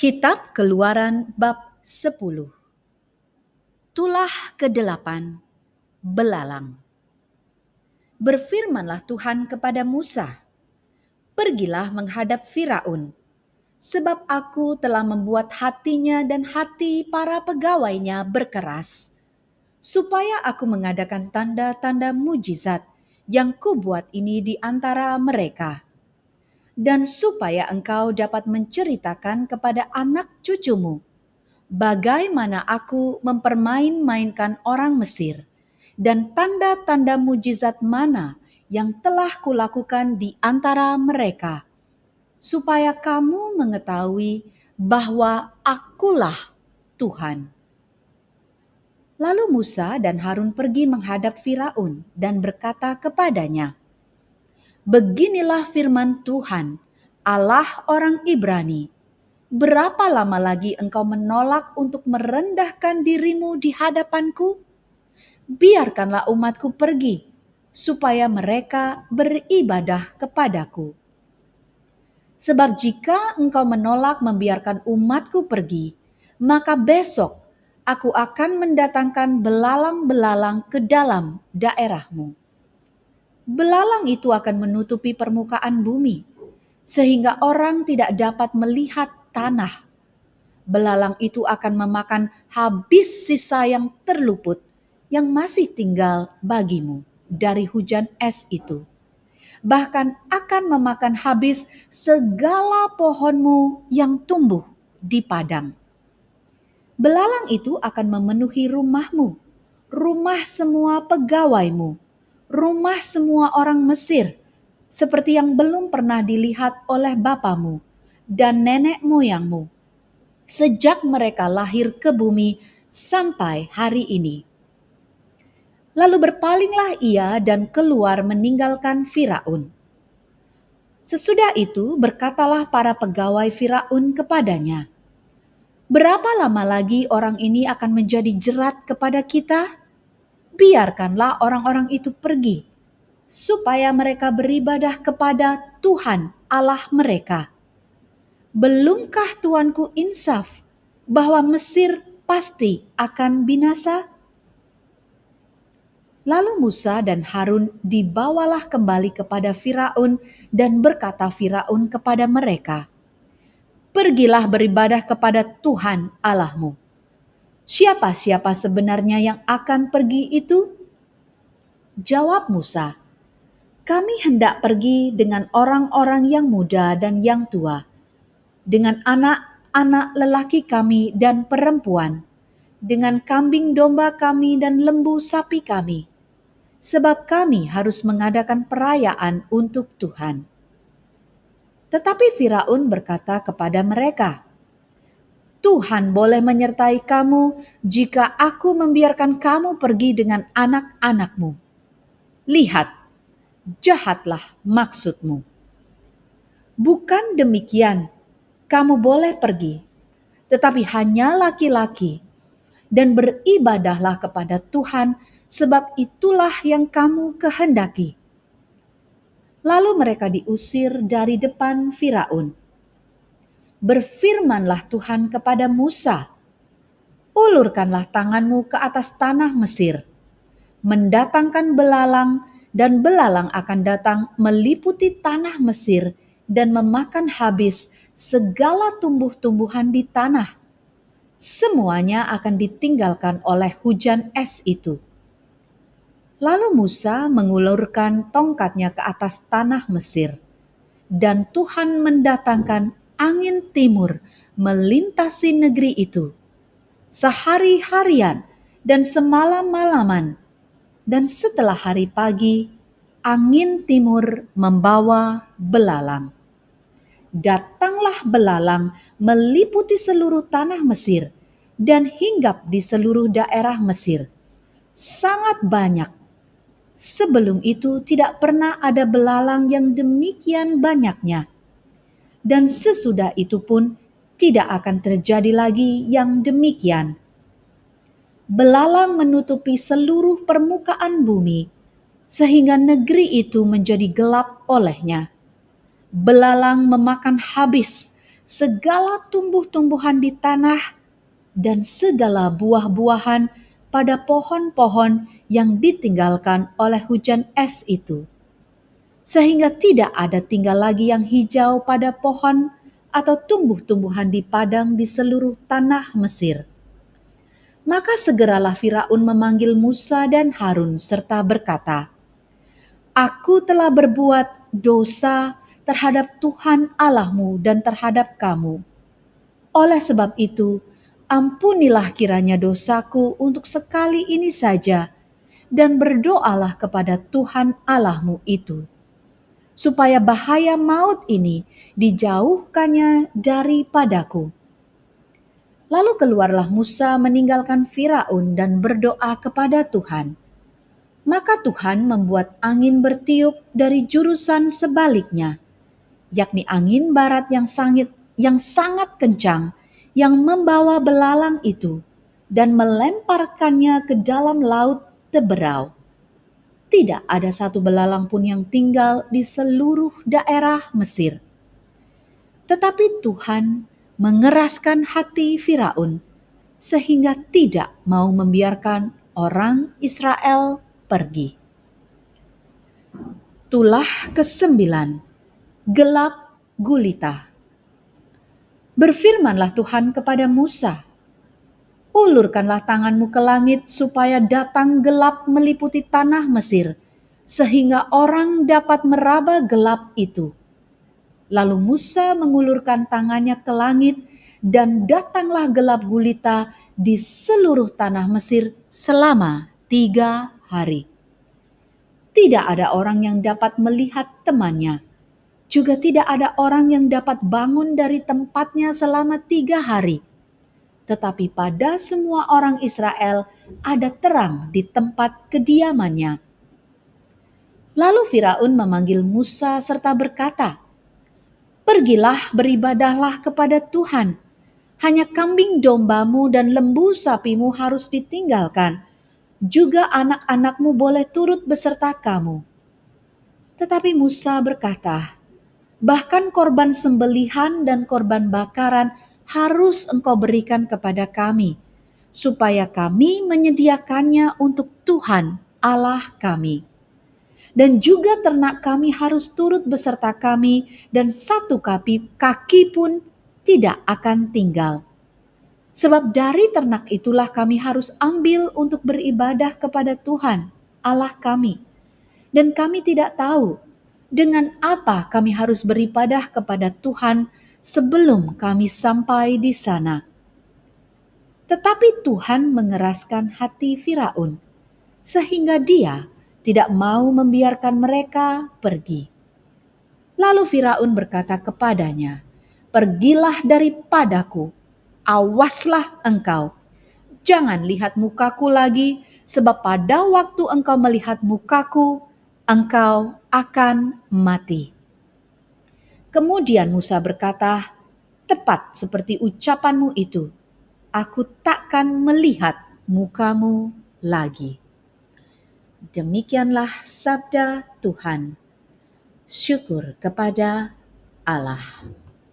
Kitab Keluaran bab 10 Tulah ke-8 Belalang. Berfirmanlah Tuhan kepada Musa, Pergilah menghadap Firaun, sebab aku telah membuat hatinya dan hati para pegawainya berkeras, supaya aku mengadakan tanda-tanda mujizat yang kubuat ini di antara mereka dan supaya engkau dapat menceritakan kepada anak cucumu bagaimana aku mempermain-mainkan orang Mesir dan tanda-tanda mujizat mana yang telah kulakukan di antara mereka, supaya kamu mengetahui bahwa akulah Tuhan. Lalu Musa dan Harun pergi menghadap Firaun dan berkata kepadanya, Beginilah firman Tuhan, Allah orang Ibrani. Berapa lama lagi engkau menolak untuk merendahkan dirimu di hadapanku? Biarkanlah umatku pergi, supaya mereka beribadah kepadaku. Sebab jika engkau menolak membiarkan umatku pergi, maka besok aku akan mendatangkan belalang-belalang ke dalam daerahmu belalang itu akan menutupi permukaan bumi, sehingga orang tidak dapat melihat tanah. Belalang itu akan memakan habis sisa yang terluput yang masih tinggal bagimu dari hujan es itu. Bahkan akan memakan habis segala pohonmu yang tumbuh di padang. Belalang itu akan memenuhi rumahmu, rumah semua pegawaimu, rumah semua orang Mesir, seperti yang belum pernah dilihat oleh bapamu dan nenek moyangmu, sejak mereka lahir ke bumi sampai hari ini. Lalu berpalinglah ia dan keluar meninggalkan Firaun. Sesudah itu berkatalah para pegawai Firaun kepadanya, "Berapa lama lagi orang ini akan menjadi jerat kepada kita?" Biarkanlah orang-orang itu pergi, supaya mereka beribadah kepada Tuhan Allah mereka. Belumkah Tuanku insaf bahwa Mesir pasti akan binasa? Lalu Musa dan Harun dibawalah kembali kepada Firaun dan berkata Firaun kepada mereka, Pergilah beribadah kepada Tuhan Allahmu siapa-siapa sebenarnya yang akan pergi itu? Jawab Musa, kami hendak pergi dengan orang-orang yang muda dan yang tua, dengan anak-anak lelaki kami dan perempuan, dengan kambing domba kami dan lembu sapi kami, sebab kami harus mengadakan perayaan untuk Tuhan. Tetapi Firaun berkata kepada mereka, Tuhan boleh menyertai kamu jika aku membiarkan kamu pergi dengan anak-anakmu. Lihat, jahatlah maksudmu. Bukan demikian, kamu boleh pergi, tetapi hanya laki-laki, dan beribadahlah kepada Tuhan, sebab itulah yang kamu kehendaki. Lalu mereka diusir dari depan Firaun berfirmanlah Tuhan kepada Musa, "Ulurkanlah tanganmu ke atas tanah Mesir, mendatangkan belalang, dan belalang akan datang meliputi tanah Mesir dan memakan habis segala tumbuh-tumbuhan di tanah. Semuanya akan ditinggalkan oleh hujan es itu." Lalu Musa mengulurkan tongkatnya ke atas tanah Mesir, dan Tuhan mendatangkan angin timur melintasi negeri itu sehari-harian dan semalam-malaman. Dan setelah hari pagi, angin timur membawa belalang. Datanglah belalang meliputi seluruh tanah Mesir dan hinggap di seluruh daerah Mesir. Sangat banyak. Sebelum itu tidak pernah ada belalang yang demikian banyaknya dan sesudah itu pun tidak akan terjadi lagi yang demikian. Belalang menutupi seluruh permukaan bumi, sehingga negeri itu menjadi gelap olehnya. Belalang memakan habis segala tumbuh-tumbuhan di tanah dan segala buah-buahan pada pohon-pohon yang ditinggalkan oleh hujan es itu. Sehingga tidak ada tinggal lagi yang hijau pada pohon atau tumbuh-tumbuhan di padang di seluruh tanah Mesir. Maka segeralah Firaun memanggil Musa dan Harun serta berkata, Aku telah berbuat dosa terhadap Tuhan Allahmu dan terhadap kamu. Oleh sebab itu, ampunilah kiranya dosaku untuk sekali ini saja, dan berdoalah kepada Tuhan Allahmu itu, supaya bahaya maut ini dijauhkannya daripadaku. Lalu keluarlah Musa meninggalkan Firaun dan berdoa kepada Tuhan. Maka Tuhan membuat angin bertiup dari jurusan sebaliknya, yakni angin barat yang sangat yang sangat kencang yang membawa belalang itu dan melemparkannya ke dalam laut teberau. Tidak ada satu belalang pun yang tinggal di seluruh daerah Mesir. Tetapi Tuhan mengeraskan hati Firaun sehingga tidak mau membiarkan orang Israel pergi. Tulah kesembilan gelap gulita. Berfirmanlah Tuhan kepada Musa, Ulurkanlah tanganmu ke langit supaya datang gelap meliputi tanah Mesir, sehingga orang dapat meraba gelap itu. Lalu Musa mengulurkan tangannya ke langit, dan datanglah gelap gulita di seluruh tanah Mesir selama tiga hari. Tidak ada orang yang dapat melihat temannya juga tidak ada orang yang dapat bangun dari tempatnya selama tiga hari. Tetapi pada semua orang Israel ada terang di tempat kediamannya. Lalu Firaun memanggil Musa serta berkata, Pergilah beribadahlah kepada Tuhan. Hanya kambing dombamu dan lembu sapimu harus ditinggalkan. Juga anak-anakmu boleh turut beserta kamu. Tetapi Musa berkata, bahkan korban sembelihan dan korban bakaran harus engkau berikan kepada kami, supaya kami menyediakannya untuk Tuhan Allah kami. Dan juga ternak kami harus turut beserta kami, dan satu kaki, kaki pun tidak akan tinggal. Sebab dari ternak itulah kami harus ambil untuk beribadah kepada Tuhan Allah kami. Dan kami tidak tahu dengan apa kami harus beribadah kepada Tuhan sebelum kami sampai di sana. Tetapi Tuhan mengeraskan hati Firaun, sehingga dia tidak mau membiarkan mereka pergi. Lalu Firaun berkata kepadanya, "Pergilah daripadaku, awaslah engkau, jangan lihat mukaku lagi, sebab pada waktu engkau melihat mukaku, engkau akan mati. Kemudian Musa berkata, "Tepat seperti ucapanmu itu, aku takkan melihat mukamu lagi." Demikianlah sabda Tuhan. Syukur kepada Allah.